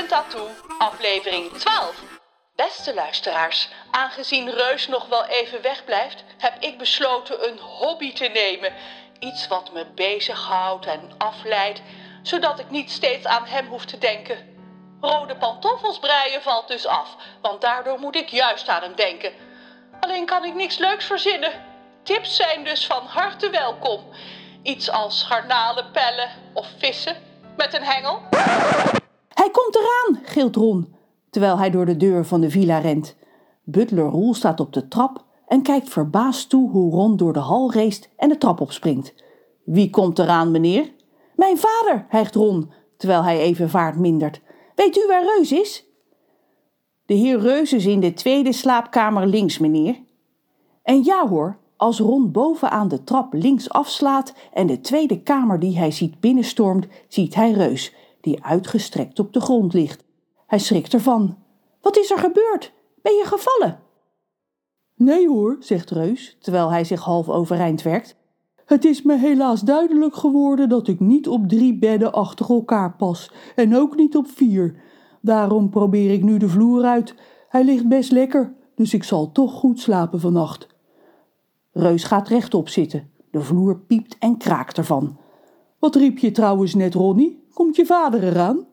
Hidden Tattoo, aflevering 12. Beste luisteraars, aangezien Reus nog wel even wegblijft, heb ik besloten een hobby te nemen. Iets wat me bezighoudt en afleidt, zodat ik niet steeds aan hem hoef te denken. Rode pantoffels breien valt dus af, want daardoor moet ik juist aan hem denken. Alleen kan ik niks leuks verzinnen. Tips zijn dus van harte welkom. Iets als garnalen pellen of vissen met een hengel. Hij komt eraan, gilt Ron, terwijl hij door de deur van de villa rent. Butler Roel staat op de trap en kijkt verbaasd toe hoe Ron door de hal race en de trap opspringt. Wie komt eraan, meneer? Mijn vader, hijgt Ron, terwijl hij even vaart mindert. Weet u waar Reus is? De heer Reus is in de tweede slaapkamer links, meneer. En ja hoor, als Ron bovenaan de trap links afslaat en de tweede kamer die hij ziet binnenstormt, ziet hij Reus, die uitgestrekt op de grond ligt. Hij schrikt ervan. Wat is er gebeurd? Ben je gevallen? Nee hoor, zegt Reus, terwijl hij zich half overeind werkt. Het is me helaas duidelijk geworden dat ik niet op drie bedden achter elkaar pas en ook niet op vier. Daarom probeer ik nu de vloer uit. Hij ligt best lekker, dus ik zal toch goed slapen vannacht. Reus gaat rechtop zitten. De vloer piept en kraakt ervan. Wat riep je trouwens net, Ronnie? Komt je vader eraan?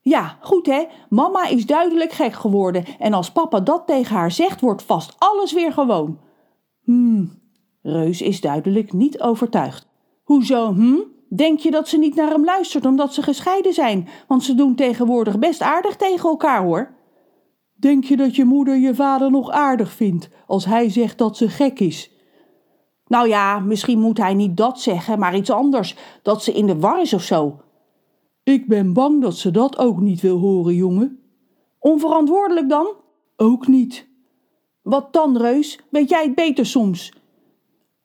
Ja, goed hè. Mama is duidelijk gek geworden en als papa dat tegen haar zegt, wordt vast alles weer gewoon. Hmm, Reus is duidelijk niet overtuigd. Hoezo, hm? Denk je dat ze niet naar hem luistert omdat ze gescheiden zijn? Want ze doen tegenwoordig best aardig tegen elkaar hoor. Denk je dat je moeder je vader nog aardig vindt als hij zegt dat ze gek is? Nou ja, misschien moet hij niet dat zeggen, maar iets anders. Dat ze in de war is of zo. Ik ben bang dat ze dat ook niet wil horen, jongen. Onverantwoordelijk dan? Ook niet. Wat dan, Reus? Weet jij het beter soms?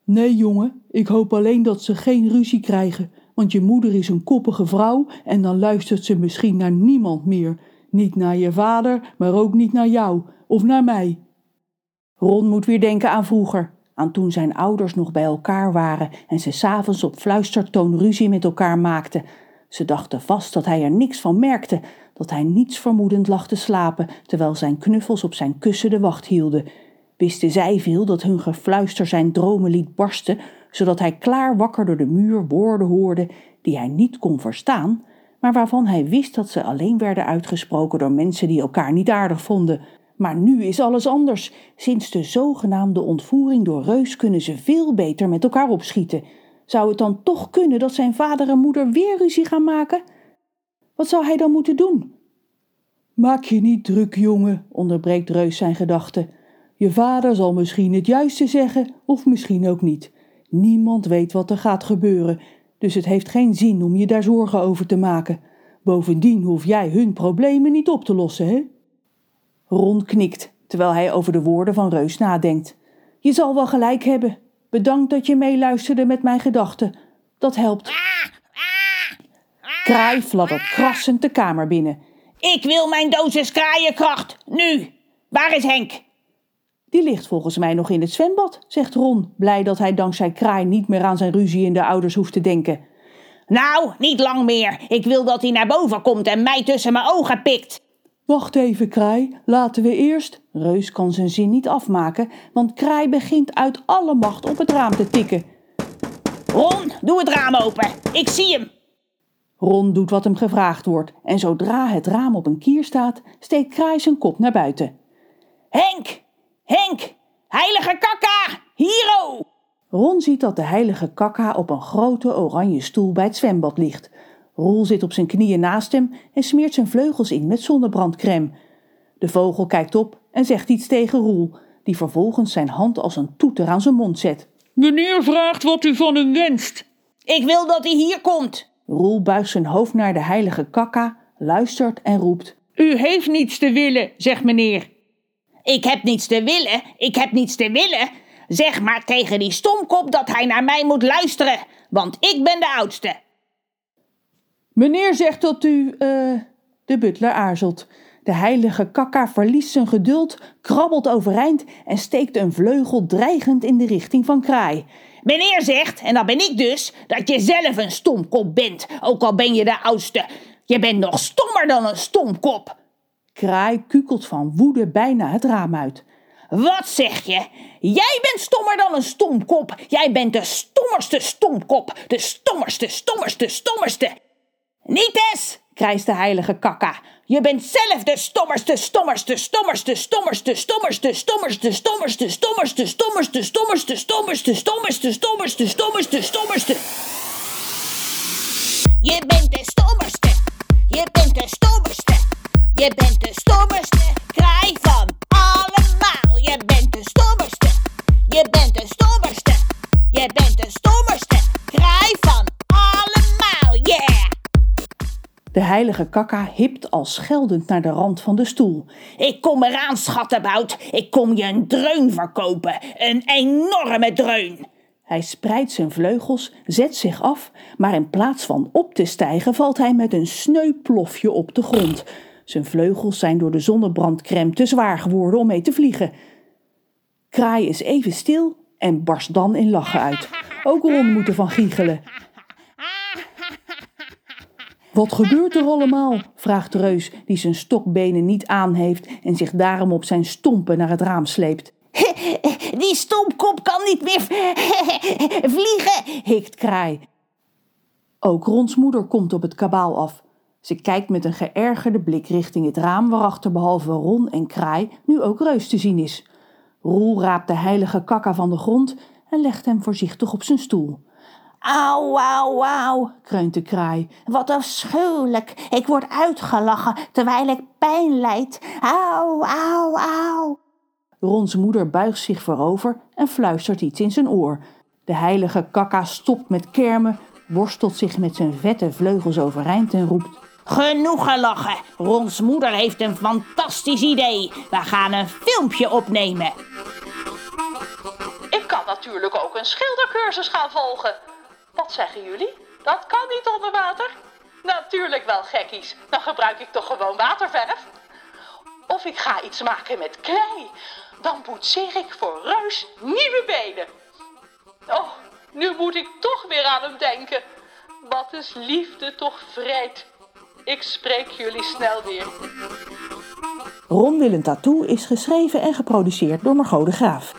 Nee, jongen, ik hoop alleen dat ze geen ruzie krijgen, want je moeder is een koppige vrouw en dan luistert ze misschien naar niemand meer. Niet naar je vader, maar ook niet naar jou of naar mij. Ron moet weer denken aan vroeger, aan toen zijn ouders nog bij elkaar waren en ze s'avonds op fluistertoon ruzie met elkaar maakten. Ze dachten vast dat hij er niks van merkte, dat hij niets vermoedend lag te slapen, terwijl zijn knuffels op zijn kussen de wacht hielden. Wisten zij veel dat hun gefluister zijn dromen liet barsten, zodat hij klaar wakker door de muur woorden hoorde die hij niet kon verstaan, maar waarvan hij wist dat ze alleen werden uitgesproken door mensen die elkaar niet aardig vonden. Maar nu is alles anders. Sinds de zogenaamde ontvoering door Reus kunnen ze veel beter met elkaar opschieten. Zou het dan toch kunnen dat zijn vader en moeder weer ruzie gaan maken? Wat zou hij dan moeten doen? Maak je niet druk, jongen, onderbreekt Reus zijn gedachten. Je vader zal misschien het juiste zeggen, of misschien ook niet. Niemand weet wat er gaat gebeuren, dus het heeft geen zin om je daar zorgen over te maken. Bovendien hoef jij hun problemen niet op te lossen, hè? Ron knikt, terwijl hij over de woorden van Reus nadenkt. Je zal wel gelijk hebben. Bedankt dat je meeluisterde met mijn gedachten. Dat helpt. Kraai fladdert krassend de kamer binnen. Ik wil mijn dosis kraaienkracht, nu! Waar is Henk? Die ligt volgens mij nog in het zwembad, zegt Ron, blij dat hij dankzij Kraai niet meer aan zijn ruzie in de ouders hoeft te denken. Nou, niet lang meer. Ik wil dat hij naar boven komt en mij tussen mijn ogen pikt. Wacht even, Kraai. Laten we eerst. Reus kan zijn zin niet afmaken, want Kraai begint uit alle macht op het raam te tikken. Ron, doe het raam open. Ik zie hem. Ron doet wat hem gevraagd wordt en zodra het raam op een kier staat, steekt Kraai zijn kop naar buiten. Henk, Henk, heilige kakka, hiero! Ron ziet dat de heilige kakka op een grote oranje stoel bij het zwembad ligt. Roel zit op zijn knieën naast hem en smeert zijn vleugels in met zonnebrandcrème. De vogel kijkt op en zegt iets tegen Roel, die vervolgens zijn hand als een toeter aan zijn mond zet. Meneer vraagt wat u van hem wenst. Ik wil dat hij hier komt. Roel buigt zijn hoofd naar de heilige kakka, luistert en roept. U heeft niets te willen, zegt meneer. Ik heb niets te willen, ik heb niets te willen. Zeg maar tegen die stomkop dat hij naar mij moet luisteren, want ik ben de oudste. Meneer zegt dat u, eh, de butler aarzelt. De heilige kakka verliest zijn geduld, krabbelt overeind en steekt een vleugel dreigend in de richting van Kraai. Meneer zegt, en dat ben ik dus, dat je zelf een stomkop bent, ook al ben je de oudste. Je bent nog stommer dan een stomkop. Kraai kukelt van woede bijna het raam uit. Wat zeg je? Jij bent stommer dan een stomkop. Jij bent de stommerste stomkop. De stommerste, stommerste, stommerste. Niet eens, krijst de heilige kakka. Je bent zelf de stommerste, stommerste, stommerste, stommerste, stommerste, stommerste, stommerste, stommerste, stommerste, stommerste, stommerste, stommerste, stommerste, stommerste, stommerste. Je bent de stommerste. Je bent de stommerste. Je bent de stommerste heilige kakka hipt al scheldend naar de rand van de stoel. Ik kom eraan, schattenbout. Ik kom je een dreun verkopen. Een enorme dreun. Hij spreidt zijn vleugels, zet zich af, maar in plaats van op te stijgen valt hij met een sneu plofje op de grond. Zijn vleugels zijn door de zonnebrandcrème te zwaar geworden om mee te vliegen. Kraai is even stil en barst dan in lachen uit. Ook Ron moet ervan giechelen. Wat gebeurt er allemaal? vraagt reus, die zijn stokbenen niet aan heeft en zich daarom op zijn stompen naar het raam sleept. Die stomkop kan niet meer vliegen, hikt Kraai. Ook Rons moeder komt op het kabaal af. Ze kijkt met een geërgerde blik richting het raam waarachter behalve Ron en Kraai nu ook Reus te zien is. Roel raapt de heilige kakka van de grond en legt hem voorzichtig op zijn stoel. Auw, auw, auw, kreunt de kraai. Wat afschuwelijk. Ik word uitgelachen terwijl ik pijn lijd. Auw, auw, auw. Rons moeder buigt zich voorover en fluistert iets in zijn oor. De heilige kakka stopt met kermen, worstelt zich met zijn vette vleugels overeind en roept... Genoeg gelachen. Rons moeder heeft een fantastisch idee. We gaan een filmpje opnemen. Ik kan natuurlijk ook een schildercursus gaan volgen. Wat zeggen jullie? Dat kan niet onder water? Natuurlijk wel, gekkies. Dan gebruik ik toch gewoon waterverf? Of ik ga iets maken met klei. Dan boetseer ik voor Reus nieuwe benen. Oh, nu moet ik toch weer aan hem denken. Wat is liefde toch vreed. Ik spreek jullie snel weer. Ron wil een tattoo is geschreven en geproduceerd door Margot de Graaf.